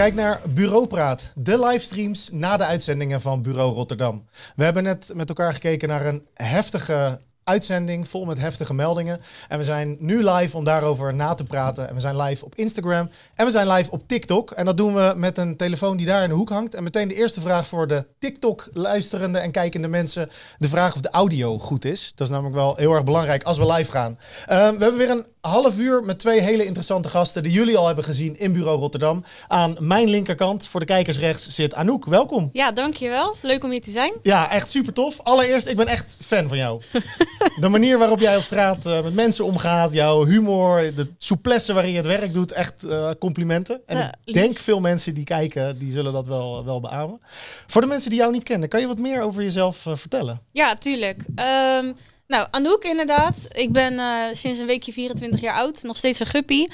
Kijk naar Bureau Praat, de livestreams na de uitzendingen van Bureau Rotterdam. We hebben net met elkaar gekeken naar een heftige uitzending vol met heftige meldingen. En we zijn nu live om daarover na te praten. En we zijn live op Instagram en we zijn live op TikTok. En dat doen we met een telefoon die daar in de hoek hangt. En meteen de eerste vraag voor de TikTok-luisterende en kijkende mensen. De vraag of de audio goed is. Dat is namelijk wel heel erg belangrijk als we live gaan. Ehm, we hebben weer een half uur met twee hele interessante gasten die jullie al hebben gezien in Bureau Rotterdam. Aan mijn linkerkant, voor de kijkers rechts, zit Anouk. Welkom. Ja, dankjewel. Leuk om hier te zijn. Ja, echt super tof. Allereerst, ik ben echt fan van jou. de manier waarop jij op straat uh, met mensen omgaat, jouw humor, de souplesse waarin je het werk doet, echt uh, complimenten. En Ja, ik denk veel mensen die kijken, die zullen dat wel, wel beamen. Voor de mensen die jou niet kennen, kan je wat meer over jezelf eh, vertellen? Ja, tuurlijk. Ehm, nou, Anouk inderdaad. Ik ben eh, sinds een weekje 24 jaar oud. Nog steeds een guppy.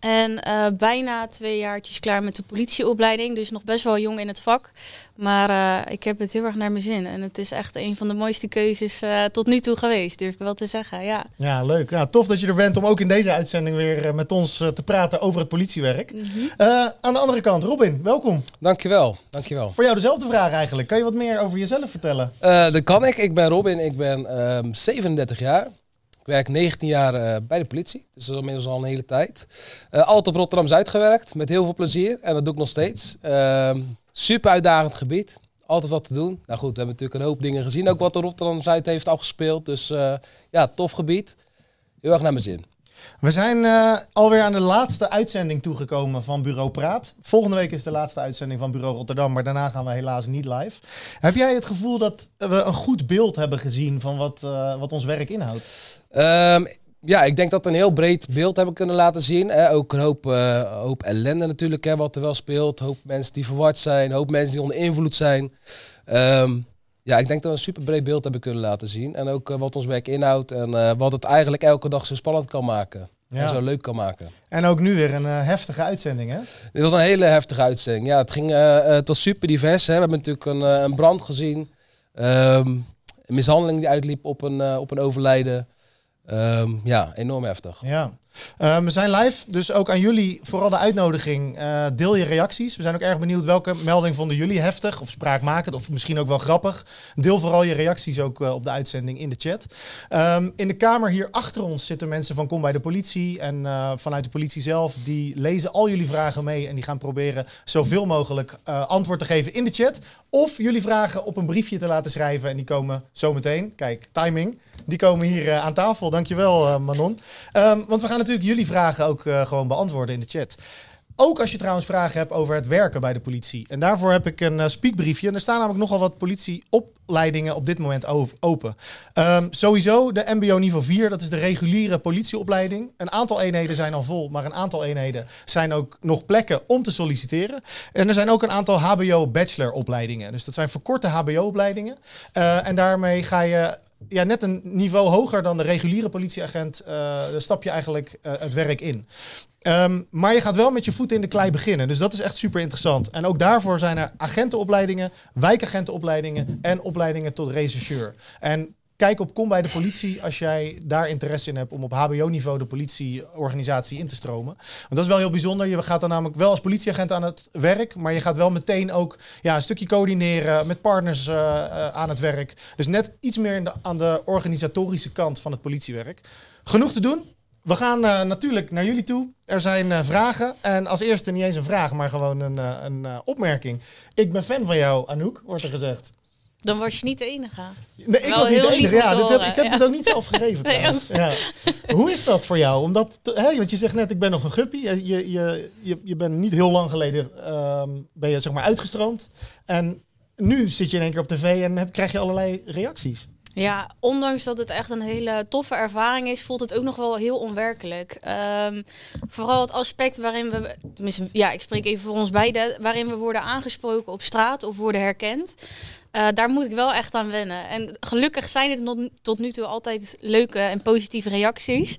En eh, bijna twee jaartjes klaar met de politieopleiding. Dus nog best wel jong in het vak. Maar eh, ik heb het heel erg naar mijn zin. En het is echt een van de mooiste keuzes eh, tot nu toe geweest. Durf ik wel te zeggen, ja. Ja, leuk. Ja, tof dat je er bent om ook in deze uitzending weer eh, met ons te praten over het politiewerk. Eh, aan de andere kant, Robin, welkom. Dankjewel, dankjewel. Voor jou dezelfde vraag eigenlijk. Kan je wat meer over jezelf vertellen? Eh dat kan ik. Ik ben Robin, ik ben ehm 37 jaar. Werk 19 jaar eh, bij de politie, dus dat inmiddels al een hele tijd. Eh, altijd op Rotterdam-Zuid gewerkt, met heel veel plezier. En dat doe ik nog steeds. Ehm, super uitdagend gebied, altijd wat te doen. Nou goed, we hebben natuurlijk een hoop dingen gezien, ook wat de Rotterdam-Zuid heeft afgespeeld. Dus eh, ja, tof gebied. Heel erg naar mijn zin. We zijn eh, alweer aan de laatste uitzending toegekomen van Bureau Praat. Volgende week is de laatste uitzending van Bureau Rotterdam, maar daarna gaan we helaas niet live. Heb jij het gevoel dat we een goed beeld hebben gezien van wat, eh, wat ons werk inhoudt? Ehm, ja, ik denk dat we een heel breed beeld hebben kunnen laten zien. Ook een hoop, eh, hoop ellende natuurlijk, hè, wat er wel speelt. Een hoop mensen die verward zijn, een hoop mensen die onder invloed zijn. Ehm, ja, ik denk dat we een super breed beeld hebben kunnen laten zien. En ook eh, wat ons werk inhoudt en eh, wat het eigenlijk elke dag zo spannend kan maken. En zo leuk kan maken. En ook nu weer een eh, heftige uitzending, hè? Dit was een hele heftige uitzending. Ja, het ging eh, het was super divers. Hè. We hebben natuurlijk een, een brand gezien. Ehm, een mishandeling die uitliep op een, op een overlijden. Ehm, ja, enorm heftig. Ja. Eh, we zijn live, dus ook aan jullie vooral de uitnodiging. eh, deel je reacties. We zijn ook erg benieuwd welke melding vonden jullie heftig of spraakmakend of misschien ook wel grappig. Deel vooral je reacties ook eh, op de uitzending in de chat. Ehm, in de kamer hier achter ons zitten mensen van Kom bij de Politie en eh, vanuit de politie zelf. Die lezen al jullie vragen mee en die gaan proberen zoveel mogelijk antwoord te geven in de chat. Of jullie vragen op een briefje te laten schrijven en die komen zometeen. Kijk, timing. Die komen hier aan tafel. Dankjewel Manon. Ehm, want we gaan natuurlijk jullie vragen ook eh, gewoon beantwoorden in de chat. Ook als je trouwens vragen hebt over het werken bij de politie. En daarvoor heb ik een eh, speakbriefje. En er staan namelijk nogal wat politieopleidingen op dit moment open. Ehm, sowieso de MBO niveau 4, dat is de reguliere politieopleiding. Een aantal eenheden zijn al vol, maar een aantal eenheden zijn ook nog plekken om te solliciteren. En er zijn ook een aantal HBO-bacheloropleidingen. Dus dat zijn verkorte HBO-opleidingen. Eh, en daarmee ga je ja, net een niveau hoger dan de reguliere politieagent. dan stap je eigenlijk eh, het werk in. Ehm, maar je gaat wel met je voeten in de klei beginnen. Dus dat is echt super interessant. En ook daarvoor zijn er agentenopleidingen, wijkagentenopleidingen en opleidingen tot rechercheur. En kijk op Kom bij de politie als jij daar interesse in hebt om op HBO-niveau de politieorganisatie in te stromen. Want dat is wel heel bijzonder. Je gaat dan namelijk wel als politieagent aan het werk, maar je gaat wel meteen ook ja, een stukje coördineren met partners eh, eh, aan het werk. Dus net iets meer de, aan de organisatorische kant van het politiewerk. Genoeg te doen. We gaan eh, natuurlijk naar jullie toe. Er zijn vragen. En als eerste niet eens een vraag, maar gewoon een, een opmerking. Ik ben fan van jou, Anouk, wordt er gezegd. Dan was je niet de enige. Nee, ik Wel was niet de enige. Ja, dit heb, ik heb ja. dit ook niet zelf gegeven Nee, trouwens. Ja. Hoe is dat voor jou? Omdat, hè, want je zegt net, ik ben nog een guppy. Je, je, je, je, bent niet heel lang geleden ehm, ben je, zeg maar, uitgestroomd. En nu zit je in één keer op tv en heb, krijg je allerlei reacties. Ja, ondanks dat het echt een hele toffe ervaring is, voelt het ook nog wel heel onwerkelijk. Ehm, vooral het aspect waarin we, tenminste, ja, ik spreek even voor ons beiden, waarin we worden aangesproken op straat of worden herkend. Eh, daar moet ik wel echt aan wennen. En gelukkig zijn het tot, tot nu toe altijd leuke en positieve reacties.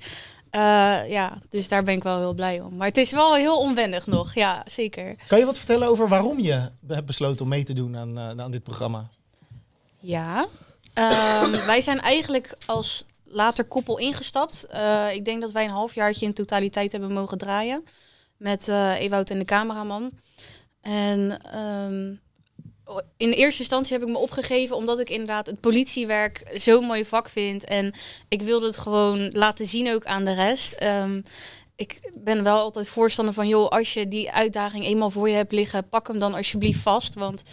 Eh, ja, dus daar ben ik wel heel blij om. Maar het is wel heel onwennig nog, ja, zeker. Kan je wat vertellen over waarom je hebt besloten om mee te doen aan, eh, aan dit programma? Ja. Ehm, wij zijn eigenlijk als later koppel ingestapt. Eh, ik denk dat wij een halfjaartje in totaliteit hebben mogen draaien. Met Ewout en de cameraman. En ehm, in eerste instantie heb ik me opgegeven omdat ik inderdaad het politiewerk zo'n mooi vak vind. En ik wilde het gewoon laten zien ook aan de rest. Ehm, ik ben wel altijd voorstander van, joh, als je die uitdaging eenmaal voor je hebt liggen, pak hem dan alsjeblieft vast. Want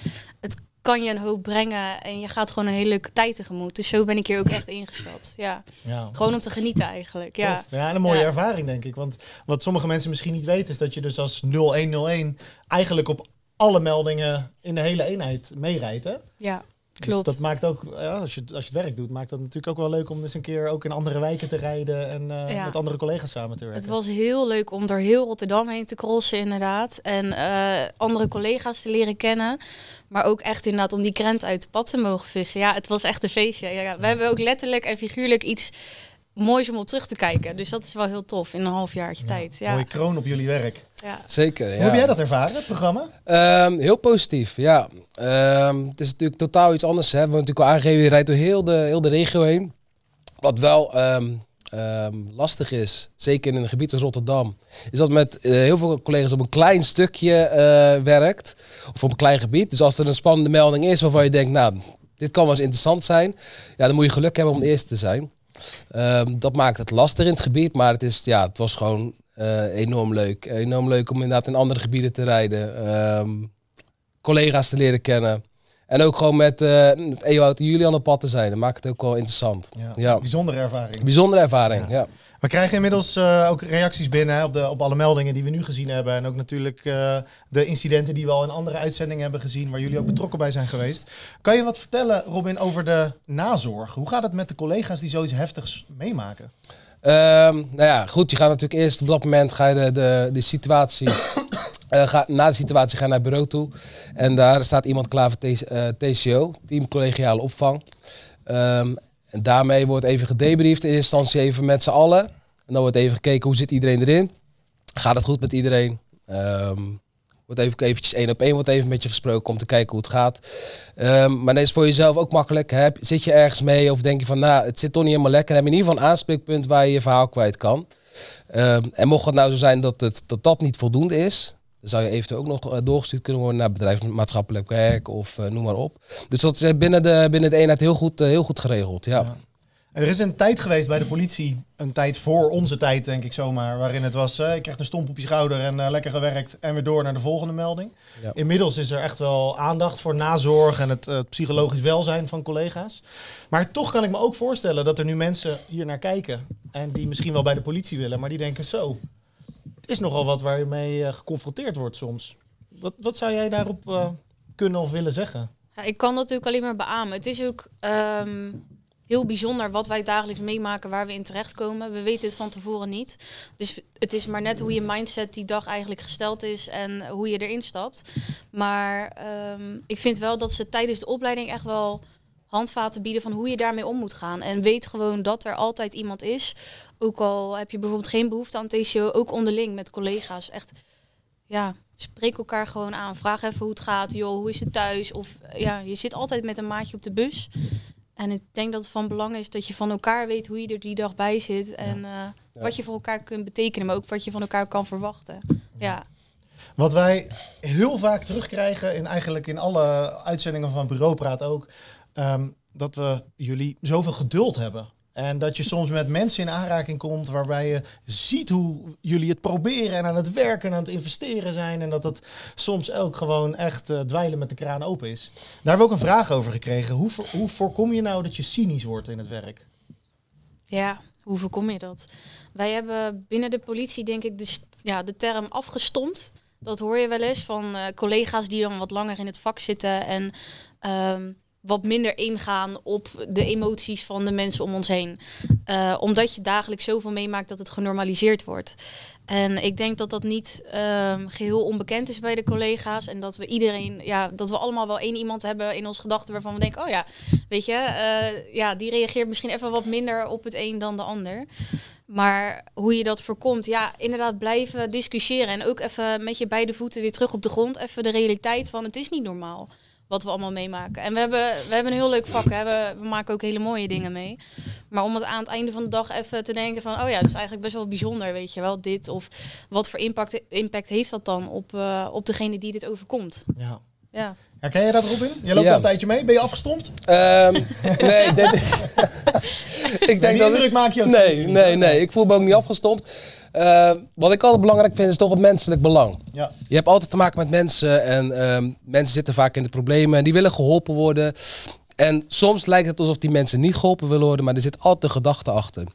het kan je een hoop brengen en je gaat gewoon een hele leuke tijd tegemoet. Dus zo ben ik hier ook echt ingestapt. Ja, Ja. gewoon om te genieten eigenlijk. Ja. Tof. ja, en een mooie Ja. ervaring denk ik. Want wat sommige mensen misschien niet weten is dat je dus als 0101 eigenlijk op alle meldingen in de hele eenheid meerijdt. Hè? Dus dat maakt ook, ja, als, je, als je het werk doet, maakt dat natuurlijk ook wel leuk om eens een keer ook in andere wijken te rijden en eh, Ja. met andere collega's samen te werken. Het was heel leuk om door heel Rotterdam heen te crossen, inderdaad. En eh, andere collega's te leren kennen. Maar ook echt inderdaad om die krent uit de pap te mogen vissen. Ja, het was echt een feestje. Ja, ja. We hebben ook letterlijk en figuurlijk iets moois om op terug te kijken. Dus dat is wel heel tof in een halfjaartje Ja, tijd. Ja. Mooie kroon op jullie werk. Ja. Zeker, ja. Hoe heb jij dat ervaren, het programma? Ehm, heel positief, ja. Ehm, het is natuurlijk totaal iets anders. Hè. We hebben natuurlijk al aangegeven, je rijdt door heel de, heel de regio heen. Wat wel ehm, ehm, lastig is, zeker in een gebied als Rotterdam, is dat met eh, heel veel collega's op een klein stukje eh, werkt. Of op een klein gebied. Dus als er een spannende melding is waarvan je denkt, nou, dit kan wel eens interessant zijn. Ja, dan moet je geluk hebben om de eerste te zijn. Ehm, dat maakt het lastig in het gebied, maar het, is, ja, het was gewoon eh, enorm leuk. Enorm leuk om inderdaad in andere gebieden te rijden. Ehm, collega's te leren kennen. En ook gewoon met uh, Ewout en Julian op pad te zijn. Dat maakt het ook wel interessant. Ja, Ja. Bijzondere ervaring. Bijzondere ervaring, Ja. ja. We krijgen inmiddels eh, ook reacties binnen hè, op, de, op alle meldingen die we nu gezien hebben. En ook natuurlijk eh, de incidenten die we al in andere uitzendingen hebben gezien, waar jullie ook betrokken bij zijn geweest. Kan je wat vertellen, Robin, over de nazorg? Hoe gaat het met de collega's die zoiets heftigs meemaken? Ehm, nou ja, goed. Je gaat natuurlijk eerst op dat moment ga je de, de, de situatie. Ga, na de situatie ga naar het bureau toe. En daar staat iemand klaar voor T- eh, TCO, Team Collegiale Opvang. Ehm, en daarmee wordt even gedebriefd. In eerste instantie even met z'n allen. En dan wordt even gekeken hoe zit iedereen erin. Gaat het goed met iedereen? Ehm, wordt even eventjes één op één wordt even met je gesproken om te kijken hoe het gaat. Ehm, maar dat is voor jezelf ook makkelijk. Hè? Zit je ergens mee of denk je van, nou, het zit toch niet helemaal lekker. Heb je in ieder geval een aanspreekpunt waar je je verhaal kwijt kan. En mocht het nou zo zijn dat, het, dat dat niet voldoende is, zou je eventueel ook nog eh, doorgestuurd kunnen worden naar bedrijfsmaatschappelijk werk of eh, noem maar op. Dus dat is eh, binnen de, binnen de eenheid heel goed, heel goed geregeld. Ja. Ja. En er is een tijd geweest bij de politie, een tijd voor onze tijd denk ik zomaar, waarin het was, je krijgt een stomp op je schouder en lekker gewerkt en weer door naar de volgende melding. Ja. Inmiddels is er echt wel aandacht voor nazorg en het, het psychologisch welzijn van collega's. Maar toch kan ik me ook voorstellen dat er nu mensen hier naar kijken en die misschien wel bij de politie willen, maar die denken zo, is nogal wat waar je mee eh, geconfronteerd wordt soms. Wat, wat zou jij daarop eh, kunnen of willen zeggen? Ja, ik kan dat natuurlijk alleen maar beamen. Het is ook ehm, heel bijzonder wat wij dagelijks meemaken, waar we in terechtkomen. We weten het van tevoren niet. Dus het is maar net hoe je mindset die dag eigenlijk gesteld is en hoe je erin stapt. Maar ehm, ik vind wel dat ze tijdens de opleiding echt wel handvaten bieden van hoe je daarmee om moet gaan. En weet gewoon dat er altijd iemand is. Ook al heb je bijvoorbeeld geen behoefte aan TCO, ook onderling met collega's. Echt, ja, spreek elkaar gewoon aan. Vraag even hoe het gaat. Joh, hoe is het thuis? Of ja, je zit altijd met een maatje op de bus. En ik denk dat het van belang is dat je van elkaar weet hoe je er die dag bij zit. En eh, wat je voor elkaar kunt betekenen, maar ook wat je van elkaar kan verwachten. Ja, Wat wij heel vaak terugkrijgen, in eigenlijk in alle uitzendingen van Bureau Praat ook, ehm, dat we jullie zoveel geduld hebben. En dat je soms met mensen in aanraking komt waarbij je ziet hoe jullie het proberen en aan het werken en aan het investeren zijn. En dat het soms ook gewoon echt eh, dweilen met de kraan open is. Daar hebben we ook een vraag over gekregen. Hoe, hoe voorkom je nou dat je cynisch wordt in het werk? ja, hoe voorkom je dat? Wij hebben binnen de politie denk ik de, ja, de term afgestompt. Dat hoor je wel eens van eh, collega's die dan wat langer in het vak zitten en ehm, wat minder ingaan op de emoties van de mensen om ons heen. Eh, omdat je dagelijks zoveel meemaakt dat het genormaliseerd wordt. En ik denk dat dat niet ehm, geheel onbekend is bij de collega's. En dat we iedereen, ja, dat we allemaal wel één iemand hebben in onze gedachten waarvan we denken, oh ja, weet je, eh, ja, die reageert misschien even wat minder op het een dan de ander. Maar hoe je dat voorkomt, ja, inderdaad blijven discussiëren. En ook even met je beide voeten weer terug op de grond. Even de realiteit van het is niet normaal. Wat we allemaal meemaken. En we hebben, we hebben een heel leuk vak. Hè. We, we maken ook hele mooie dingen mee. Maar om het aan het einde van de dag even te denken van... oh ja, dat is eigenlijk best wel bijzonder, weet je wel, dit. Of wat voor impact, impact heeft dat dan op, uh, op degene die dit overkomt? Ja. Ja. Herken jij dat, Robin? Je loopt Ja. al een tijdje mee. Ben je afgestompt? Ehm, nee, ik denk, ik denk die dat indruk maak je ook Nee, nee, nee. Ik voel me ook niet afgestompt. Eh, wat ik altijd belangrijk vind is toch het menselijk belang. Ja. Je hebt altijd te maken met mensen en ehm, mensen zitten vaak in de problemen en die willen geholpen worden. En soms lijkt het alsof die mensen niet geholpen willen worden, maar er zit altijd een gedachte achter.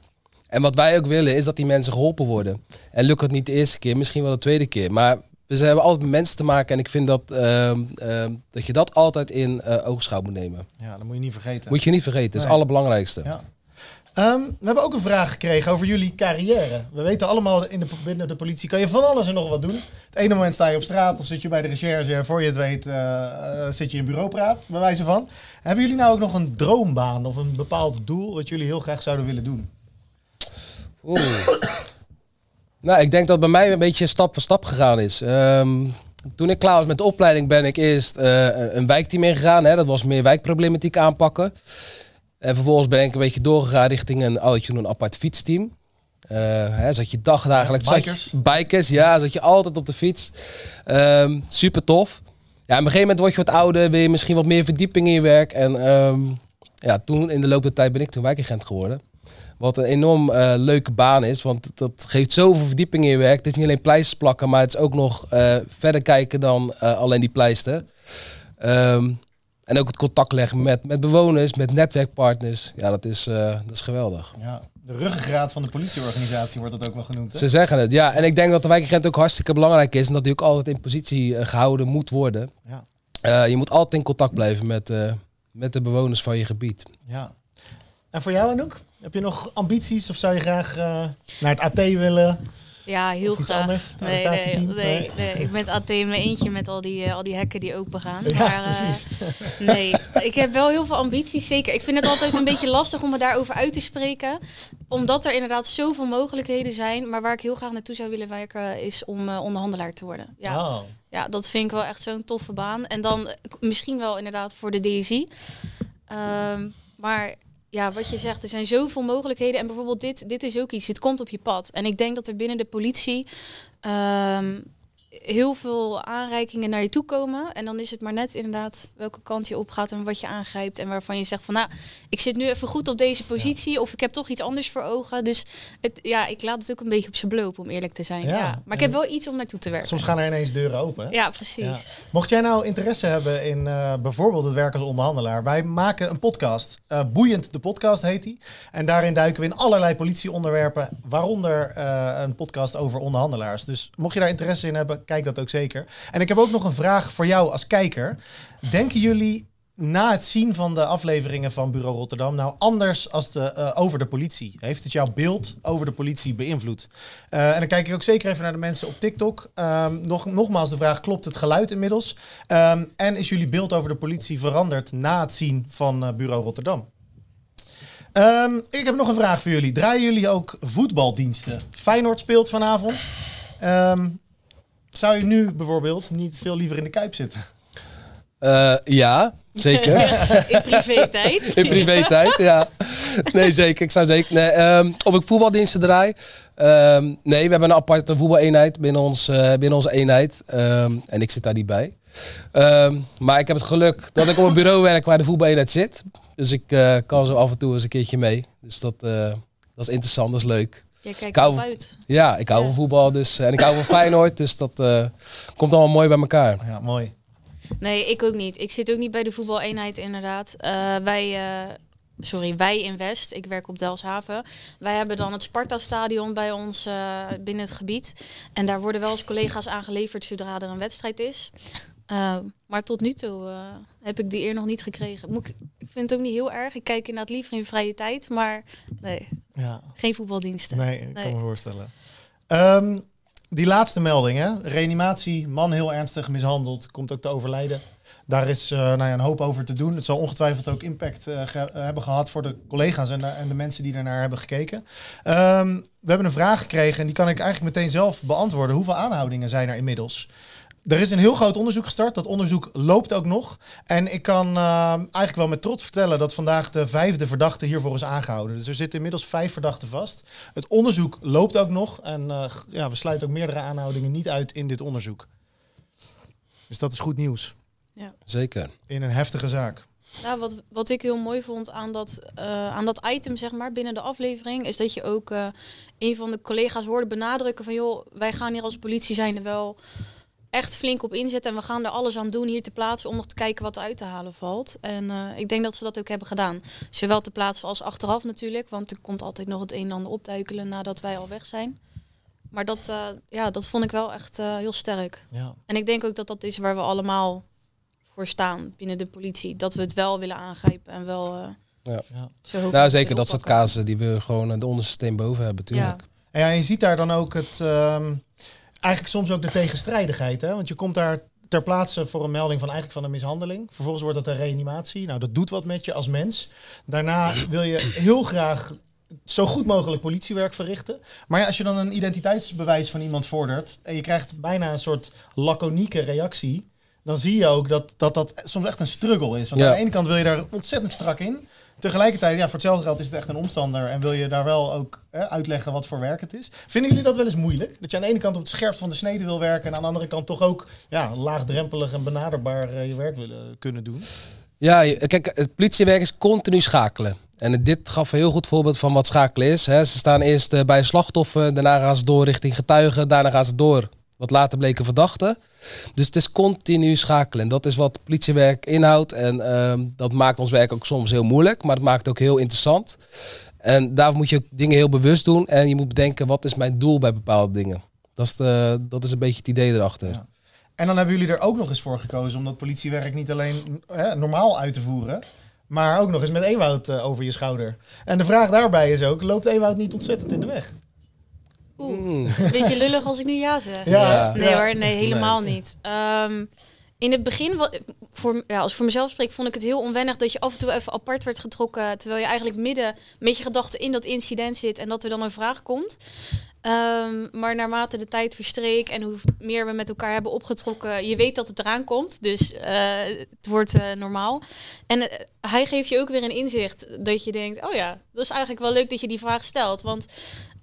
En wat wij ook willen is dat die mensen geholpen worden. En lukt het niet de eerste keer, misschien wel de tweede keer. Maar we hebben altijd met mensen te maken en ik vind dat, ehm, ehm, dat je dat altijd in eh oogschouw moet nemen. ja, dat moet je niet vergeten. Moet je niet vergeten, dat is het allerbelangrijkste. Ja. Ehm, we hebben ook een vraag gekregen over jullie carrière. We weten allemaal in de, binnen de politie kan je van alles en nog wat doen. Het ene moment sta je op straat of zit je bij de recherche en voor je het weet eh, eh, zit je in bureaupraat, bij wijze van. Hebben jullie nou ook nog een droombaan of een bepaald doel wat jullie heel graag zouden willen doen? Oeh. nou, ik denk dat bij mij een beetje stap voor stap gegaan is. Ehm, toen ik klaar was met de opleiding ben ik eerst eh, een wijkteam ingegaan. Hè. Dat was meer wijkproblematiek aanpakken. En vervolgens ben ik een beetje doorgegaan richting een, oh, een apart fietsteam. Eh, hè, zat je dagdagelijks... Ja, zat je- bikers. bikers, ja. Zat je altijd op de fiets. Ehm, super tof. Ja, op een gegeven moment word je wat ouder. Wil je misschien wat meer verdieping in je werk. En ehm, ja, toen in de loop der tijd ben ik toen wijkagent geworden. Wat een enorm eh, leuke baan is, want dat geeft zoveel verdieping in je werk. Het is niet alleen pleisters plakken, maar het is ook nog eh, verder kijken dan alleen die pleister. Ehm, en ook het contact leggen met, met bewoners, met netwerkpartners. Ja, dat is, eh, dat is geweldig. Ja, de ruggengraat van de politieorganisatie wordt dat ook wel genoemd. Hè? Ze zeggen het, ja. En ik denk dat de wijkagent ook hartstikke belangrijk is en dat die ook altijd in positie eh, gehouden moet worden. Ja. Eh, je moet altijd in contact blijven met, met de bewoners van je gebied. Ja. En voor jou, Anouk? Heb je nog ambities of zou je graag naar het AT willen? Ja, heel graag. anders? Nee, nee, nee. Ik ben het AT in mijn eentje met al die, eh, al die hekken die open gaan. Ja, maar, eh, precies. nee, ik heb wel heel veel ambities, zeker. Ik vind het altijd een beetje lastig om me daarover uit te spreken. Omdat er inderdaad zoveel mogelijkheden zijn. Maar waar ik heel graag naartoe zou willen werken is om eh, onderhandelaar te worden. Ja. Oh. Ja, dat vind ik wel echt zo'n toffe baan. En dan misschien wel inderdaad voor de DSI. Ehm, maar ja, wat je zegt, er zijn zoveel mogelijkheden. En bijvoorbeeld dit, dit is ook iets, het komt op je pad. En ik denk dat er binnen de politie ehm, heel veel aanreikingen naar je toe komen. En dan is het maar net inderdaad welke kant je opgaat en wat je aangrijpt. En waarvan je zegt van nou, ik zit nu even goed op deze positie. Of ik heb toch iets anders voor ogen. Dus het, ja, ik laat het ook een beetje op zijn bloop, om eerlijk te zijn. Ja, Ja, Maar ik heb wel iets om naartoe te werken. Soms gaan er ineens deuren open. hè? Ja, precies. Ja. Mocht jij nou interesse hebben in eh, bijvoorbeeld het werk als onderhandelaar, wij maken een podcast. Eh, Boeiend de podcast heet die. En daarin duiken we in allerlei politieonderwerpen, waaronder eh, een podcast over onderhandelaars. Dus mocht je daar interesse in hebben, kijk dat ook zeker. En ik heb ook nog een vraag voor jou als kijker. Denken jullie na het zien van de afleveringen van Bureau Rotterdam nou anders als de, eh, over de politie? Heeft het jouw beeld over de politie beïnvloed? Eh, en dan kijk ik ook zeker even naar de mensen op TikTok. Ehm, nog, nogmaals de vraag, klopt het geluid inmiddels? Ehm, en is jullie beeld over de politie veranderd na het zien van eh, Bureau Rotterdam? Ehm, ik heb nog een vraag voor jullie. Draaien jullie ook voetbaldiensten? Feyenoord speelt vanavond. Ehm, zou je nu bijvoorbeeld niet veel liever in de Kuip zitten? Eh, ja, zeker. In privé-tijd. In privé-tijd, ja. Nee, zeker. Ik zou zeker. Nee, ehm, of ik voetbaldiensten draai. Ehm, nee, we hebben een aparte voetbaleenheid binnen, ons, eh, binnen onze eenheid. Ehm, en ik zit daar niet bij. Ehm, maar ik heb het geluk dat ik op een bureau werk waar de voetbaleenheid zit. Dus ik eh, kan zo af en toe eens een keertje mee. Dus dat, eh, dat is interessant, dat is leuk. Je kijkt erop uit. Ja, ik hou Ja. van voetbal dus, en ik hou van Feyenoord. Dus dat eh, komt allemaal mooi bij elkaar. Ja, mooi. Nee, ik ook niet. Ik zit ook niet bij de voetbaleenheid inderdaad. Eh, wij, eh, sorry, wij in West. Ik werk op Delfshaven. Wij hebben dan het Sparta-stadion bij ons eh, binnen het gebied. En daar worden wel eens collega's aangeleverd zodra er een wedstrijd is. Eh, maar tot nu toe eh, heb ik die eer nog niet gekregen. Moet ik, ik vind het ook niet heel erg. Ik kijk inderdaad liever in vrije tijd. Maar nee, Ja, geen voetbaldiensten. nee, ik kan me voorstellen. Ehm, die laatste melding, hè? reanimatie, man heel ernstig mishandeld, komt ook te overlijden. Daar is eh, nou ja, een hoop over te doen. Het zal ongetwijfeld ook impact eh, ge- eh, hebben gehad voor de collega's en de, en de mensen die ernaar hebben gekeken. Ehm, we hebben een vraag gekregen en die kan ik eigenlijk meteen zelf beantwoorden. Hoeveel aanhoudingen zijn er inmiddels? Er is een heel groot onderzoek gestart. Dat onderzoek loopt ook nog. En ik kan uh, eigenlijk wel met trots vertellen dat vandaag de vijfde verdachte hiervoor is aangehouden. Dus er zitten inmiddels vijf verdachten vast. Het onderzoek loopt ook nog. En uh, ja, we sluiten ook meerdere aanhoudingen niet uit in dit onderzoek. Dus dat is goed nieuws. Ja. Zeker. In een heftige zaak. Nou, wat, wat ik heel mooi vond aan dat, uh, aan dat item, zeg maar, binnen de aflevering, is dat je ook uh, een van de collega's hoorde benadrukken van, joh, wij gaan hier als politie zijn er wel echt flink op inzetten en we gaan er alles aan doen hier te plaatsen om nog te kijken wat er uit te halen valt. En uh, ik denk dat ze dat ook hebben gedaan. Zowel te plaatsen als achteraf natuurlijk, want er komt altijd nog het een en ander opduikelen nadat wij al weg zijn. Maar dat, uh, ja, dat vond ik wel echt uh, heel sterk. Ja. En ik denk ook dat dat is waar we allemaal voor staan binnen de politie. Dat we het wel willen aangrijpen en wel. Uh, ja. ja. Nou, zeker dat soort casus die we gewoon de onderste steen boven hebben, natuurlijk. Ja. En ja, je ziet daar dan ook het. Um, eigenlijk soms ook de tegenstrijdigheid. Hè? Want je komt daar ter plaatse voor een melding van eigenlijk van een mishandeling. Vervolgens wordt dat een reanimatie. Nou, dat doet wat met je als mens. Daarna wil je heel graag zo goed mogelijk politiewerk verrichten. Maar ja, als je dan een identiteitsbewijs van iemand vordert en je krijgt bijna een soort laconieke reactie, dan zie je ook dat dat, dat soms echt een struggle is. Want ja. aan de ene kant wil je daar ontzettend strak in. Tegelijkertijd, ja, voor hetzelfde geld is het echt een omstander en wil je daar wel ook uitleggen wat voor werk het is. Vinden jullie dat wel eens moeilijk? Dat je aan de ene kant op het scherpst van de snede wil werken en aan de andere kant toch ook ja, laagdrempelig en benaderbaar uh, je werk willen kunnen doen? Ja, kijk, het politiewerk is continu schakelen. En dit gaf een heel goed voorbeeld van wat schakelen is. Hè. Ze staan eerst uh, bij een slachtoffer, daarna gaan ze door richting getuigen, daarna gaan ze door wat later bleken verdachten. Dus het is continu schakelen. En dat is wat politiewerk inhoudt. En uh, dat maakt ons werk ook soms heel moeilijk, maar het maakt ook heel interessant. En daarvoor moet je dingen heel bewust doen. En je moet bedenken, wat is mijn doel bij bepaalde dingen? Dat is, de, dat is een beetje het idee erachter. En dan hebben jullie er ook nog eens voor gekozen om dat politiewerk niet alleen hè, normaal uit te voeren, maar ook nog eens met eenwoud uh, over je schouder. En de vraag daarbij is ook, loopt eenwoud niet ontzettend in de weg? Oeh, mm. beetje lullig als ik nu ja zeg. Ja. Nee hoor, nee, helemaal nee. niet. Um, in het begin, voor, ja, als voor mezelf spreek, vond ik het heel onwennig dat je af en toe even apart werd getrokken. Terwijl je eigenlijk midden met je gedachten in dat incident zit en dat er dan een vraag komt. Um, maar naarmate de tijd verstreek en hoe meer we met elkaar hebben opgetrokken, je weet dat het eraan komt. Dus uh, het wordt uh, normaal. En uh, hij geeft je ook weer een inzicht dat je denkt: oh ja, dat is eigenlijk wel leuk dat je die vraag stelt. Want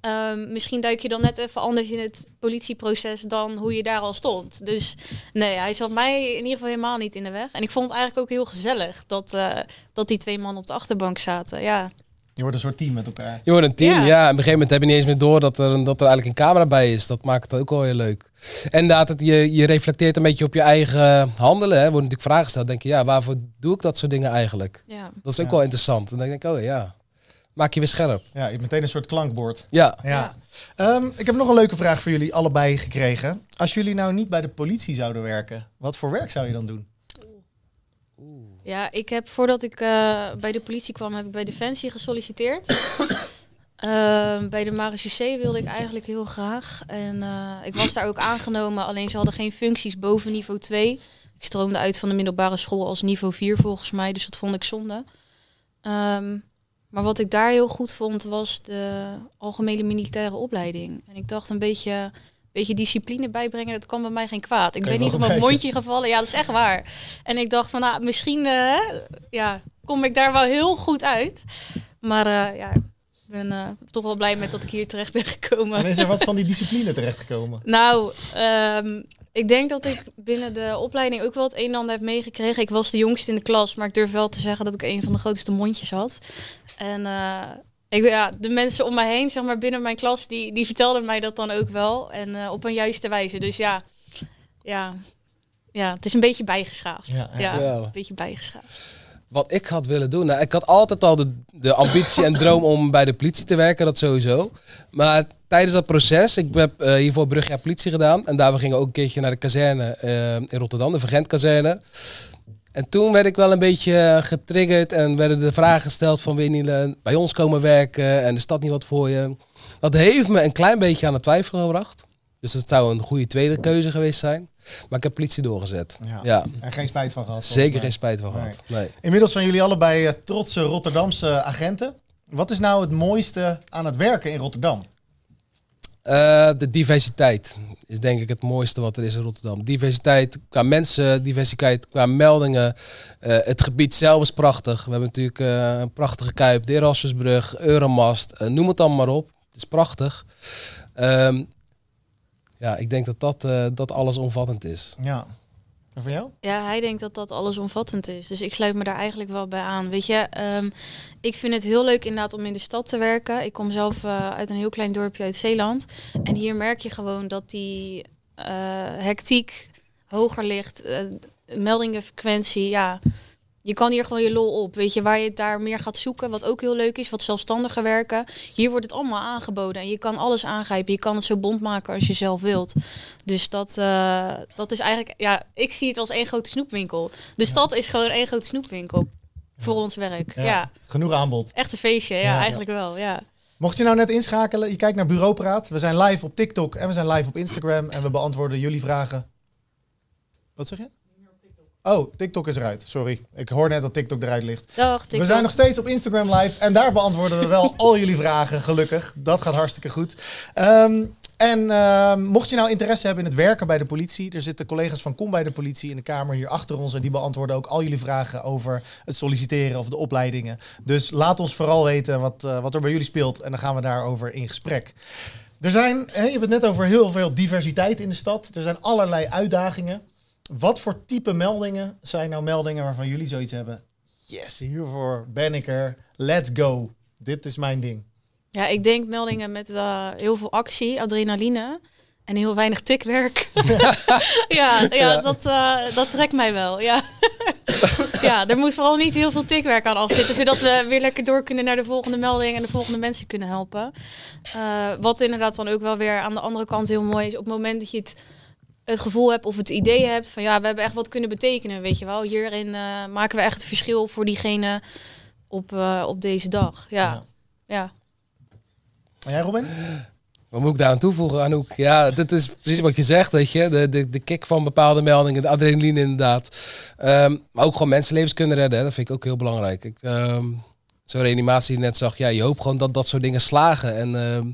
Um, misschien duik je dan net even anders in het politieproces dan hoe je daar al stond. Dus nee, hij zat mij in ieder geval helemaal niet in de weg. En ik vond het eigenlijk ook heel gezellig dat, uh, dat die twee mannen op de achterbank zaten. Ja. Je wordt een soort team met elkaar. Je wordt een team, ja. ja. op een gegeven moment heb je niet eens meer door dat er, dat er eigenlijk een camera bij is. Dat maakt het ook wel heel leuk. En inderdaad, het, je, je reflecteert een beetje op je eigen handelen. Hè. Wordt natuurlijk vragen gesteld. denk je, ja, waarvoor doe ik dat soort dingen eigenlijk? Ja. Dat is ook ja. wel interessant. En dan denk ik, oh ja, maak je weer scherp. Ja, je hebt meteen een soort klankbord. Ja. ja. ja. Um, ik heb nog een leuke vraag voor jullie allebei gekregen. Als jullie nou niet bij de politie zouden werken, wat voor werk zou je dan doen? Ja, ik heb voordat ik uh, bij de politie kwam, heb ik bij Defensie gesolliciteerd. uh, bij de Marechaussee wilde ik eigenlijk heel graag. En uh, ik was daar ook aangenomen, alleen ze hadden geen functies boven niveau 2. Ik stroomde uit van de middelbare school als niveau 4 volgens mij, dus dat vond ik zonde. Um, maar wat ik daar heel goed vond, was de algemene militaire opleiding. En ik dacht een beetje, beetje discipline bijbrengen, dat kan bij mij geen kwaad. Ik ben niet op mijn mondje gevallen, ja, dat is echt waar. En ik dacht van, nou, misschien uh, ja, kom ik daar wel heel goed uit. Maar uh, ja, ik ben uh, toch wel blij met dat ik hier terecht ben gekomen. En is er wat van die discipline terechtgekomen? nou, um, ik denk dat ik binnen de opleiding ook wel het een en ander heb meegekregen. Ik was de jongste in de klas, maar ik durf wel te zeggen dat ik een van de grootste mondjes had. En uh, ik, ja, de mensen om mij heen, zeg maar binnen mijn klas, die, die vertelden mij dat dan ook wel. En uh, op een juiste wijze. Dus ja, ja, ja, het is een beetje bijgeschaafd. Ja, ja. ja een beetje bijgeschaafd. Wat ik had willen doen. Nou, ik had altijd al de, de ambitie en droom om bij de politie te werken, dat sowieso. Maar tijdens dat proces, ik heb uh, hiervoor brugjaar politie gedaan. En daar we gingen ook een keertje naar de kazerne uh, in Rotterdam, de Vergent kazerne. En toen werd ik wel een beetje getriggerd en werden de vragen gesteld van wil je bij ons komen werken en is dat niet wat voor je? Dat heeft me een klein beetje aan het twijfelen gebracht. Dus dat zou een goede tweede keuze geweest zijn. Maar ik heb politie doorgezet. Ja. ja. En geen spijt van gehad? Zeker geen spijt van gehad. Nee. Inmiddels zijn jullie allebei uh, trotse Rotterdamse agenten. Wat is nou het mooiste aan het werken in Rotterdam? Eh, de diversiteit is denk ik het mooiste wat er is in Rotterdam. Diversiteit qua mensen, diversiteit qua meldingen. Eh, het gebied zelf is prachtig. We hebben natuurlijk eh, een prachtige kuip, de Erasmusbrug, Euromast, noem het allemaal maar op. Het is prachtig. Ehm, ja, ik denk dat dat, dat alles omvattend is. Ja. En jou? Ja, hij denkt dat dat allesomvattend is. Dus ik sluit me daar eigenlijk wel bij aan. Weet je, ehm, ik vind het heel leuk inderdaad om in de stad te werken. Ik kom zelf eh, uit een heel klein dorpje uit Zeeland. En hier merk je gewoon dat die eh, hectiek hoger ligt. eh, meldingenfrequentie, ja. Je kan hier gewoon je lol op. Weet je, waar je het daar meer gaat zoeken. Wat ook heel leuk is, wat zelfstandiger werken. Hier wordt het allemaal aangeboden. En je kan alles aangrijpen. Je kan het zo bond maken als je zelf wilt. Dus dat, eh, dat is eigenlijk... Ja, ik zie het als één grote snoepwinkel. De stad is gewoon één grote snoepwinkel. Voor ons werk. Ja. Genoeg aanbod. Echt een feestje. Ja, Ja, ja. eigenlijk wel. Ja. Mocht je nou net inschakelen, je kijkt naar Bureaupraat. We zijn live op TikTok en we zijn live op Instagram. En we beantwoorden jullie vragen. Wat zeg je? Oh, TikTok is eruit. Sorry. Ik hoor net dat TikTok eruit ligt. Dag, TikTok. We zijn nog steeds op Instagram live en daar beantwoorden we wel al jullie vragen, gelukkig. Dat gaat hartstikke goed. Ehm, en ehm, mocht je nou interesse hebben in het werken bij de politie, er zitten collega's van Kom bij de politie in de kamer hier achter ons en die beantwoorden ook al jullie vragen over het solliciteren of de opleidingen. Dus laat ons vooral weten wat, eh, wat er bij jullie speelt en dan gaan we daarover in gesprek. Er zijn, hè, je hebt het net over heel veel diversiteit in de stad. Er zijn allerlei uitdagingen. Wat voor type meldingen zijn nou meldingen waarvan jullie zoiets hebben? Yes, hiervoor ben ik er. Let's go. Dit is mijn ding. Ja, ik denk meldingen met eh, heel veel actie, adrenaline en heel weinig tikwerk. ja, ja, Dat, eh, dat trekt mij wel. Ja. ja, er moet vooral niet heel veel tikwerk aan afzitten, zodat we weer lekker door kunnen naar de volgende melding en de volgende mensen kunnen helpen. Eh, wat inderdaad dan ook wel weer aan de andere kant heel mooi is, op het moment dat je het, het gevoel hebt of het idee hebt van ja, we hebben echt wat kunnen betekenen, weet je wel. Hierin eh, maken we echt het verschil voor diegene op, eh, op deze dag. Ja, ja. En jij Robin? Wat moet ik daar aan toevoegen, Anouk? Ja, dit is precies wat je zegt, weet je. De, de, de kick van bepaalde meldingen, de adrenaline inderdaad. Ehm, maar ook gewoon mensenlevens kunnen redden, hè. dat vind ik ook heel belangrijk. Ik, ehm, Zo'n reanimatie die je net zag, ja, je hoopt gewoon dat dat soort dingen slagen. En ehm,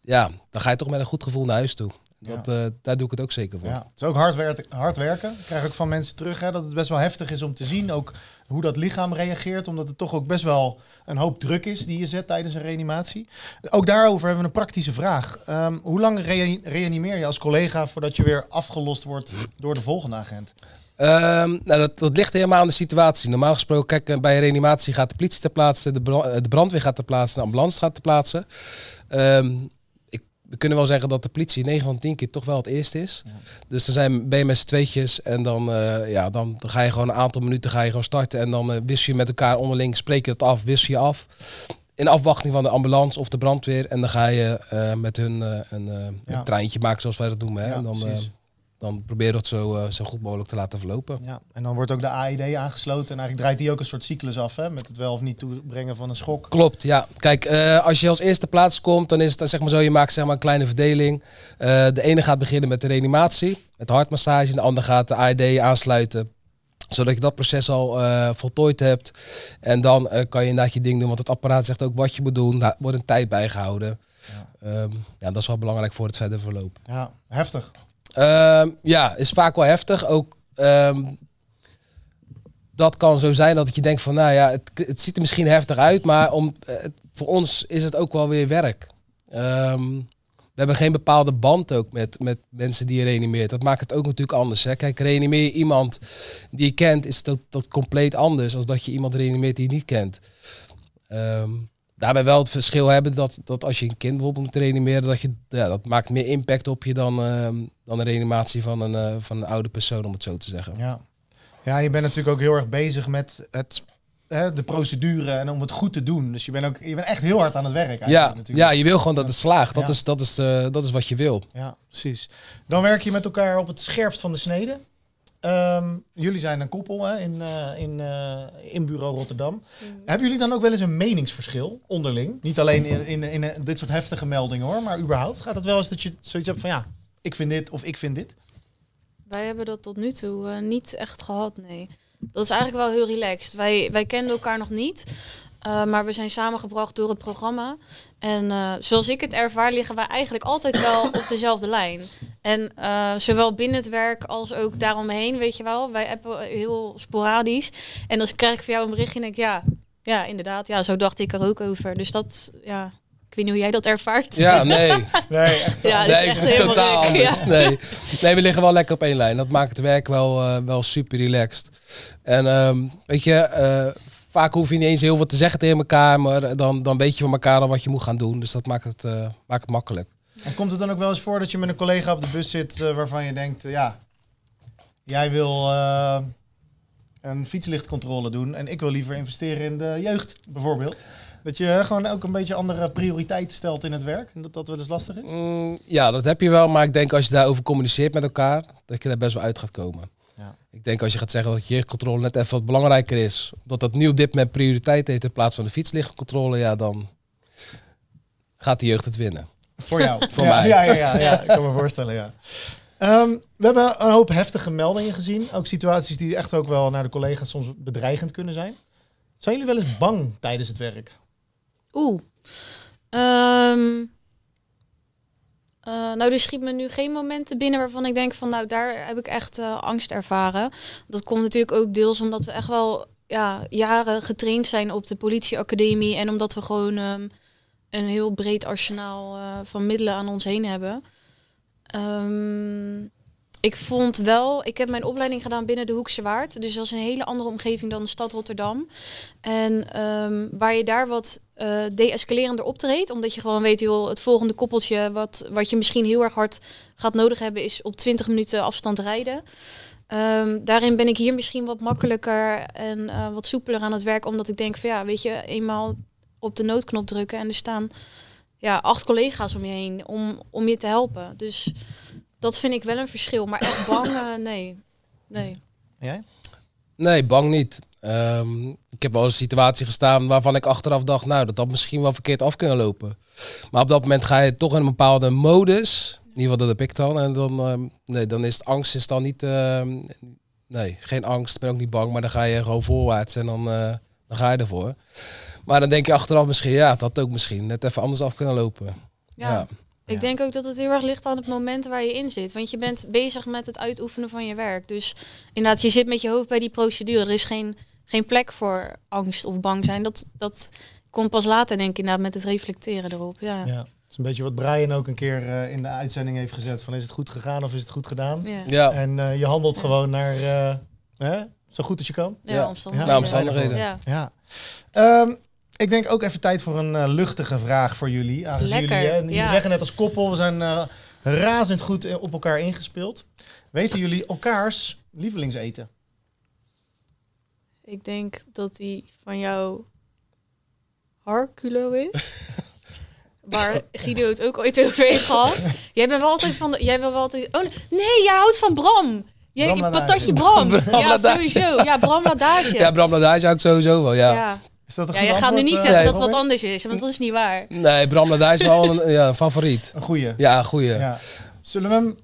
ja, dan ga je toch met een goed gevoel naar huis toe. Dat, eh, daar doe ik het ook zeker voor. Ja, het is ook hard, werken, hard werken. Ik krijg ook van mensen terug hè, dat het best wel heftig is om te zien. Ook hoe dat lichaam reageert. Omdat het toch ook best wel een hoop druk is die je zet tijdens een reanimatie. Ook daarover hebben we een praktische vraag. Ehm, hoe lang rea- reanimeer je als collega voordat je weer afgelost wordt door de volgende agent? Ehm, nou, dat, dat ligt helemaal aan de situatie. Normaal gesproken, kijk, eh, bij een reanimatie gaat de politie ter plaatse, de, eh, de brandweer gaat ter plaatse, de ambulance gaat ter plaatse. Ehm, ik, we kunnen wel zeggen dat de politie 9 van 10 keer toch wel het eerste is. Dus dan zijn, ben je met z'n tweetjes en dan, eh, ja, dan, ga je gewoon een aantal minuten ga je gewoon starten. En dan eh, wissel je met elkaar onderling, spreek je het af, wissel je af. In afwachting van de ambulance of de brandweer. En dan ga je eh, met hun een, Ja. een treintje maken zoals wij dat noemen. Hè? Ja, en dan, precies. Dan probeer je dat zo, eh, zo goed mogelijk te laten verlopen. Ja, en dan wordt ook de AED aangesloten. En eigenlijk draait die ook een soort cyclus af. Hè, met het wel of niet toebrengen van een schok. Klopt, ja. Kijk, eh, als je als eerste plaats komt, dan is het dan zeg maar zo, je maakt zeg maar een kleine verdeling. Eh, de ene gaat beginnen met de reanimatie, met de hartmassage. En de ander gaat de AED aansluiten, zodat je dat proces al voltooid hebt. En dan kan je inderdaad je ding doen, want het apparaat zegt ook wat je moet doen. Daar wordt een tijd bijgehouden. Ja. ja, dat is wel belangrijk voor het verder verloop. Ja, heftig. Ehm, ja, is vaak wel heftig. Ook ehm, dat kan zo zijn dat je denkt van, nou ja, het, het ziet er misschien heftig uit, maar om, eh, voor ons is het ook wel weer werk. Ehm, we hebben geen bepaalde band ook met, met mensen die je reanimeert. Dat maakt het ook natuurlijk anders. Hè? Kijk, reanimeer je iemand die je kent, is dat, dat compleet anders dan dat je iemand reanimeert die je niet kent. Ehm, daarbij wel het verschil hebben dat, dat als je een kind bijvoorbeeld moet reanimeren, dat, je, ja, dat maakt meer impact op je dan, ehm, dan een reanimatie van een, eh, van een oude persoon, om het zo te zeggen. Ja. ja, je bent natuurlijk ook heel erg bezig met het, hè, de procedure en om het goed te doen. Dus je bent, ook, je bent echt heel hard aan het werk eigenlijk Ja, natuurlijk. ja, je wil gewoon dat het slaagt. Dat, Ja. is, dat, is, eh, dat is wat je wil. Ja, precies. Dan werk je met elkaar op het scherpst van de snede. Ehm, jullie zijn een koppel hè, in, eh, in, eh, in bureau Rotterdam. Hebben jullie dan ook wel eens een meningsverschil onderling? Niet alleen in, in, in, eh, dit soort heftige meldingen hoor, maar überhaupt. Gaat het wel eens dat je zoiets hebt van ja, ik vind dit of ik vind dit? Wij hebben dat tot nu toe niet echt gehad, nee. Dat is eigenlijk wel heel relaxed. Wij, wij kenden elkaar nog niet. Eh, maar we zijn samengebracht door het programma. En eh, zoals ik het ervaar, liggen wij eigenlijk altijd wel op dezelfde lijn. En eh, zowel binnen het werk als ook daaromheen, weet je wel. Wij appen heel sporadisch. En dan krijg ik van jou een berichtje en denk ik, ja, ja, inderdaad. Ja, zo dacht ik er ook over. Dus dat, ja, ik weet niet hoe jij dat ervaart. Ja, nee. Nee, echt. Ja, dat is nee, echt helemaal totaal anders. ja. Nee. nee, we liggen wel lekker op één lijn. Dat maakt het werk wel, eh, wel super relaxed. En ehm, weet je, eh, vaak hoef je niet eens heel veel te zeggen tegen elkaar, maar dan, dan weet je van elkaar al wat je moet gaan doen. Dus dat maakt het, eh, maakt het makkelijk. En komt het dan ook wel eens voor dat je met een collega op de bus zit eh, waarvan je denkt, eh, ja, jij wil een fietslichtcontrole doen en ik wil liever investeren in de jeugd, bijvoorbeeld. Dat je gewoon ook een beetje andere prioriteiten stelt in het werk en dat dat wel eens lastig is. Mm, ja, dat heb je wel, maar ik denk als je daarover communiceert met elkaar, dat je daar best wel uit gaat komen. Ja. Ik denk als je gaat zeggen dat jeugdcontrole net even wat belangrijker is, dat dat nu op dit moment prioriteit heeft in plaats van de fietslichtcontrole, ja, dan gaat de jeugd het winnen. Voor jou. Voor ja, mij. Ja, ja, ja, ja, ik kan me voorstellen, ja. Ehm, we hebben een hoop heftige meldingen gezien. Ook situaties die echt ook wel naar de collega's soms bedreigend kunnen zijn. Zijn jullie wel eens bang tijdens het werk? Oeh. Ehm, eh, nou, er schiet me nu geen momenten binnen waarvan ik denk van, nou, daar heb ik echt eh, angst ervaren. Dat komt natuurlijk ook deels omdat we echt wel ja, jaren getraind zijn op de politieacademie en omdat we gewoon ehm, een heel breed arsenaal eh, van middelen aan ons heen hebben. Ehm, ik vond wel, ik heb mijn opleiding gedaan binnen de Hoekse Waard. Dus dat is een hele andere omgeving dan de stad Rotterdam. En ehm, waar je daar wat eh de-escalerender optreedt, omdat je gewoon weet, joh, het volgende koppeltje wat, wat je misschien heel erg hard gaat nodig hebben, is op 20 minuten afstand rijden. Ehm, daarin ben ik hier misschien wat makkelijker en eh, wat soepeler aan het werk, omdat ik denk van ja, weet je, eenmaal op de noodknop drukken en er staan ja, acht collega's om je heen om, om je te helpen. Dus dat vind ik wel een verschil. Maar echt bang, eh, nee. Nee. Jij? Nee, bang niet. Ehm, ik heb wel eens een situatie gestaan waarvan ik achteraf dacht, nou, dat had misschien wel verkeerd af kunnen lopen. Maar op dat moment ga je toch in een bepaalde modus. In ieder geval, dat heb ik dan. En dan, ehm, nee, dan is het angst is dan niet, ehm, nee, geen angst. Ik ben ook niet bang, maar dan ga je gewoon voorwaarts en dan, eh, dan ga je ervoor. Maar dan denk je achteraf misschien, ja, het had ook misschien net even anders af kunnen lopen. Ja. Ja. Ik Ja. denk ook dat het heel erg ligt aan het moment waar je in zit. Want je bent bezig met het uitoefenen van je werk. Dus inderdaad, je zit met je hoofd bij die procedure. Er is geen, geen plek voor angst of bang zijn. Dat, dat komt pas later, denk ik, inderdaad, met het reflecteren erop. Ja. Ja. Het is een beetje wat Brian ook een keer eh, in de uitzending heeft gezet. Van is het goed gegaan of is het goed gedaan? Ja. Ja, En eh, je handelt gewoon naar eh, hè, zo goed als je kan. Ja, Ja. omstandigheden. Ja, omstandigheden. Ja. Ja. Ik denk ook even tijd voor een eh, luchtige vraag voor jullie. Aangezien jullie, hè, jullie ja. zeggen net als koppel, we zijn eh, razend goed eh, op elkaar ingespeeld. Weten jullie elkaars lievelingseten? Ik denk dat die van jou Harculo is. Waar Guido het ook ooit over heeft gehad. Jij bent wel altijd van... De, jij wil wel altijd... Oh nee, jij houdt van Bram. Jij, Bram Ladage. patatje Bram. Bram ja, Ladage. sowieso. Ja, Bram Ladage. ja Bram, daar zou ik sowieso wel, ja. ja. Is dat een Ja, je gaat nu niet zeggen dat Robin? wat anders is, want dat is niet waar. Nee, Bram, daar is wel een, ja, een favoriet. Een goeie. Ja, goeie. Ja. Zullen we hem,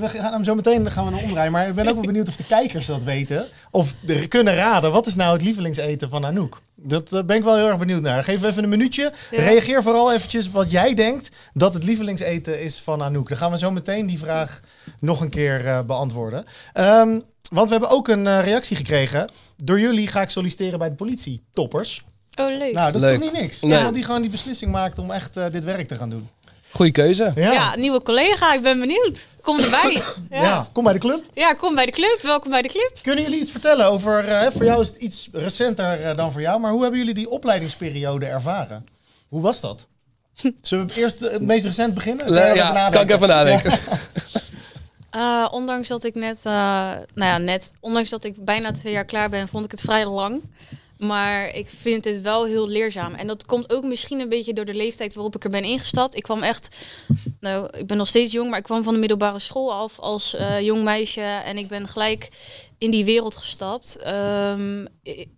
we, gaan hem zo meteen gaan we hem omdraaien, maar ik ben ook wel benieuwd of de kijkers dat weten. Of kunnen raden, wat is nou het lievelingseten van Anouk? Dat ben ik wel heel erg benieuwd naar. Geef even een minuutje. Ja. Reageer vooral eventjes wat jij denkt dat het lievelingseten is van Anouk. Dan gaan we zo meteen die vraag nog een keer eh, beantwoorden. Ehm, want we hebben ook een eh, reactie gekregen. Door jullie ga ik solliciteren bij de politie. Toppers. Oh, leuk. Nou, dat is toch niet niks? Nee. Iemand die gewoon die beslissing maakt om echt eh, dit werk te gaan doen. Goeie keuze. Ja. ja. nieuwe collega, ik ben benieuwd. Kom erbij. Ja. Ja. kom bij de club. ja, kom bij de club. Welkom bij de club. Kunnen jullie iets vertellen over, eh, voor jou is het iets recenter eh, dan voor jou, maar hoe hebben jullie die opleidingsperiode ervaren? Hoe was dat? Zullen we eerst het meest recent beginnen? Ja, even kan ik even nadenken. Eh, ondanks dat ik net, eh, nou ja, net, ondanks dat ik bijna twee jaar klaar ben, vond ik het vrij lang. Maar ik vind het wel heel leerzaam. En dat komt ook misschien een beetje door de leeftijd waarop ik er ben ingestapt. Ik kwam echt, nou, ik ben nog steeds jong, maar ik kwam van de middelbare school af als eh, jong meisje. En ik ben gelijk in die wereld gestapt. ehm,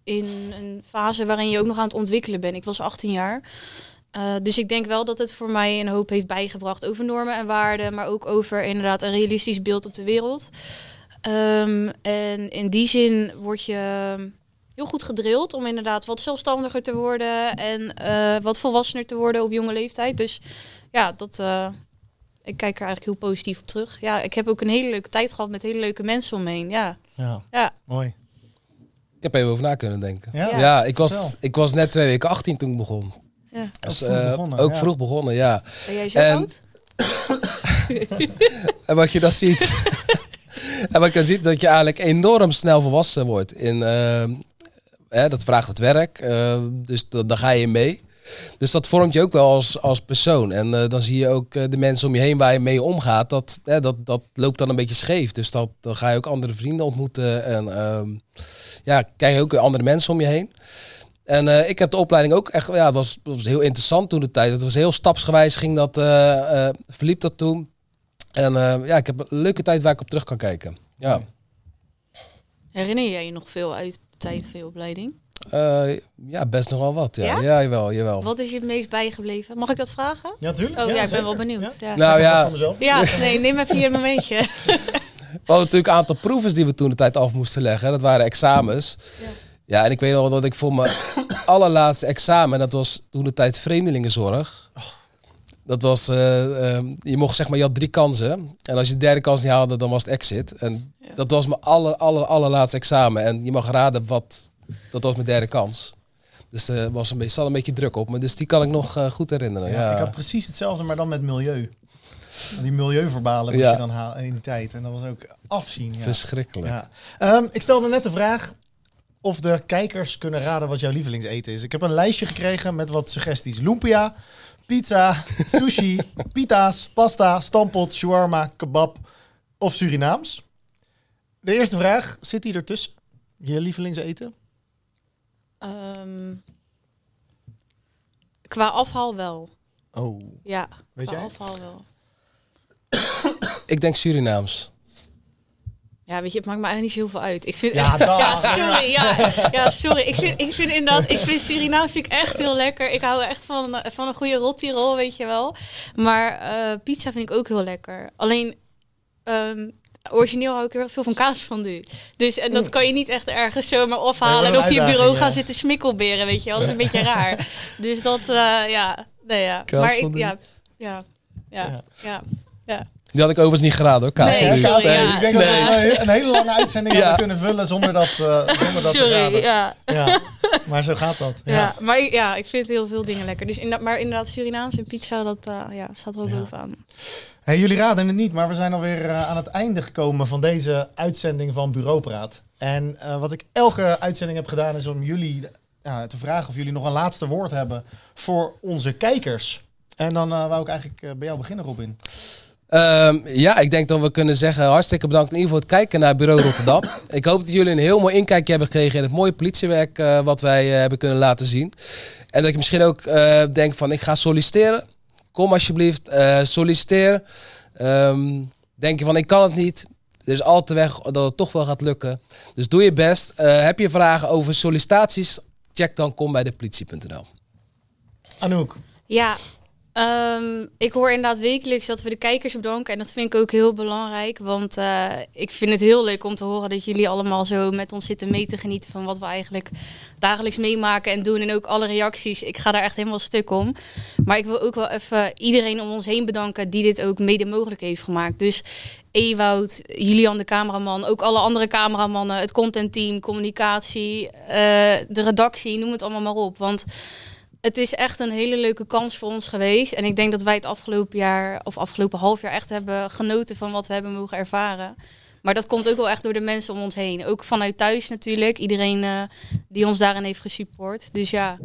in een fase waarin je ook nog aan het ontwikkelen bent. Ik was 18 jaar. Eh, dus ik denk wel dat het voor mij een hoop heeft bijgebracht over normen en waarden, maar ook over inderdaad een realistisch beeld op de wereld. Ehm, en in die zin word je, heel goed gedrild om inderdaad wat zelfstandiger te worden en eh, wat volwassener te worden op jonge leeftijd. Dus ja, dat, eh, ik kijk er eigenlijk heel positief op terug. Ja, ik heb ook een hele leuke tijd gehad met hele leuke mensen om me heen. Ja, Ja, ja. mooi. Ik heb even over na kunnen denken. Ja, Ja, ik, was, ik was net twee weken 18 toen ik begon. ja. Dus, vroeg eh, begonnen, ook ja. vroeg begonnen, ja. Ben jij zo En- oud? En wat je dan ziet. en wat je dan ziet, dat je eigenlijk enorm snel volwassen wordt. In, ehm, dat vraagt het werk, eh, dus da- daar ga je mee. Dus dat vormt je ook wel als, als persoon. En eh, dan zie je ook eh, de mensen om je heen waar je mee omgaat. Dat, dat, dat loopt dan een beetje scheef. Dus dat, dan ga je ook andere vrienden ontmoeten. En ehm, ja, krijg je ook andere mensen om je heen. En ik heb de opleiding ook echt, ja, was, was heel interessant toen de tijd. Het was heel stapsgewijs, ging dat, verliep dat toen. En ja, ik heb een leuke tijd waar ik op terug kan kijken. Ja, Herinner jij je nog veel uit de tijd van je opleiding? Eh, ja best nog wel wat. Ja, Ja? ja? jawel, jawel. Wat is je het meest bijgebleven? Mag ik dat vragen? Ja, tuurlijk. Oh ja, ik ben wel benieuwd. Ja, ja. Nou ja, van mezelf. Nou, nee, neem even je momentje. we hadden natuurlijk een aantal proeven die we toen de tijd af moesten leggen. Dat waren examens. Ja. Ja, en ik weet nog wel dat ik voor mijn allerlaatste examen, dat was toen de tijd vreemdelingenzorg. Dat was, eh, ehm, je mocht zeg maar, je had drie kansen. En als je de derde kans niet haalde, dan was het exit. En Ja. dat was mijn aller, aller, allerlaatste examen. En je mag raden wat, dat was mijn derde kans. Dus er was een beetje, zat een beetje druk op me. Dus die kan ik nog eh, goed herinneren. Ja, Ja, Ik had precies hetzelfde, maar dan met milieu. Die milieuverbalen moest Ja. je dan halen in die tijd. En dat was ook afzien. Ja. Verschrikkelijk. Ja. Ehm, ik stelde net de vraag of de kijkers kunnen raden wat jouw lievelingseten is. Ik heb een lijstje gekregen met wat suggesties. Lumpia, pizza, sushi, pita's, pasta, stampot, shawarma, kebab of Surinaams. De eerste vraag, zit die ertussen? Je lievelingseten? Ehm, qua afhaal wel. Oh, Ja, weet qua jij? afhaal wel. Ik denk Surinaams. Ja, weet je, het maakt me eigenlijk niet zoveel uit. Ik vind Ja, echt- ja, sorry. Ja, ja, sorry. Ik vind, ik vind inderdaad, ik vind Surinaams vind ik echt heel lekker. Ik hou echt van, van een goede rotirol, weet je wel. Maar eh, pizza vind ik ook heel lekker. Alleen, ehm, origineel hou ik er veel van kaasfondue. Dus en dat kan je niet echt ergens zomaar afhalen Nee, en op je bureau gaan zitten smikkelberen, weet je wel. Dat is een beetje raar. Dus dat, eh, ja, nee, ja. Maar ik, ja, ja, ja, Ja. Die had ik overigens niet geraden hoor. Kaas. Nee, Ja, sorry, ja. Ik denk dat we een hele lange uitzending Ja. hadden kunnen vullen zonder dat, eh, zonder dat te raden. ja. Ja. Maar zo gaat dat. Ja. Ja. maar ik- ja, ik vind heel veel dingen lekker. Dus inderdaad, maar inderdaad, Surinaams en pizza, dat eh, ja, staat wel Ja. bovenaan. Hey, jullie raden het niet, maar we zijn alweer eh, aan het einde gekomen van deze uitzending van Bureaupraat. En eh, wat ik elke uitzending heb gedaan is om jullie ja, te vragen of jullie nog een laatste woord hebben voor onze kijkers. En dan eh, wou ik eigenlijk bij jou beginnen, Robin. Ehm, ja, ik denk dat we kunnen zeggen hartstikke bedankt in ieder geval voor het kijken naar Bureau Rotterdam. ik hoop dat jullie een heel mooi inkijkje hebben gekregen in het mooie politiewerk eh, wat wij eh, hebben kunnen laten zien. En dat je misschien ook eh, denkt van ik ga solliciteren. Kom alsjeblieft, eh, solliciteer. Ehm, denk je van ik kan het niet. Er is altijd weg dat het toch wel gaat lukken. Dus doe je best. Eh, heb je vragen over sollicitaties? Check dan kom bij de politie.nl. Anouk. Ja, ehm, ik hoor inderdaad wekelijks dat we de kijkers bedanken. En dat vind ik ook heel belangrijk. Want eh, ik vind het heel leuk om te horen dat jullie allemaal zo met ons zitten mee te genieten van wat we eigenlijk dagelijks meemaken en doen. En ook alle reacties. Ik ga daar echt helemaal stuk om. Maar ik wil ook wel even iedereen om ons heen bedanken die dit ook mede mogelijk heeft gemaakt. Dus Ewoud, Julian de cameraman, ook alle andere cameramannen, het contentteam, communicatie, eh, de redactie, noem het allemaal maar op. Want het is echt een hele leuke kans voor ons geweest. En ik denk dat wij het afgelopen jaar of afgelopen half jaar echt hebben genoten van wat we hebben mogen ervaren. Maar dat komt ook wel echt door de mensen om ons heen. Ook vanuit thuis natuurlijk. Iedereen eh, die ons daarin heeft gesupport. Dus ja,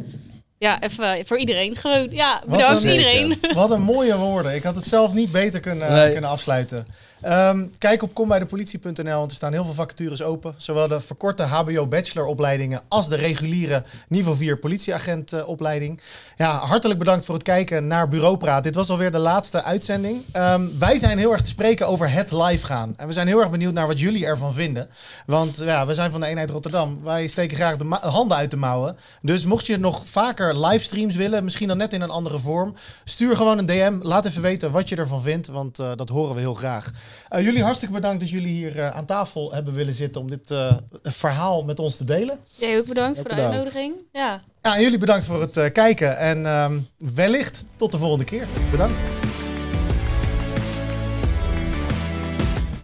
ja even voor iedereen gewoon. Ja, bedankt een- iedereen. Wat een mooie woorden. Ik had het zelf niet beter kunnen, Nee. kunnen afsluiten. Ehm, kijk op kombijdepolitie.nl, want er staan heel veel vacatures open. Zowel de verkorte HBO-bacheloropleidingen als de reguliere niveau 4 politieagentopleiding. ja, hartelijk bedankt voor het kijken naar Bureaupraat. Dit was alweer de laatste uitzending. Ehm, wij zijn heel erg te spreken over het live gaan. En we zijn heel erg benieuwd naar wat jullie ervan vinden. Want ja, we zijn van de eenheid Rotterdam. Wij steken graag de handen uit de mouwen. Dus mocht je nog vaker livestreams willen, misschien dan net in een andere vorm, stuur gewoon een DM. Laat even weten wat je ervan vindt, want eh, dat horen we heel graag. Eh, jullie hartstikke bedankt dat jullie hier eh, aan tafel hebben willen zitten om dit eh, verhaal met ons te delen. Jij ook bedankt Ook voor de uitnodiging. Ja. Ja, en jullie bedankt voor het eh, kijken en ehm, wellicht tot de volgende keer. Bedankt.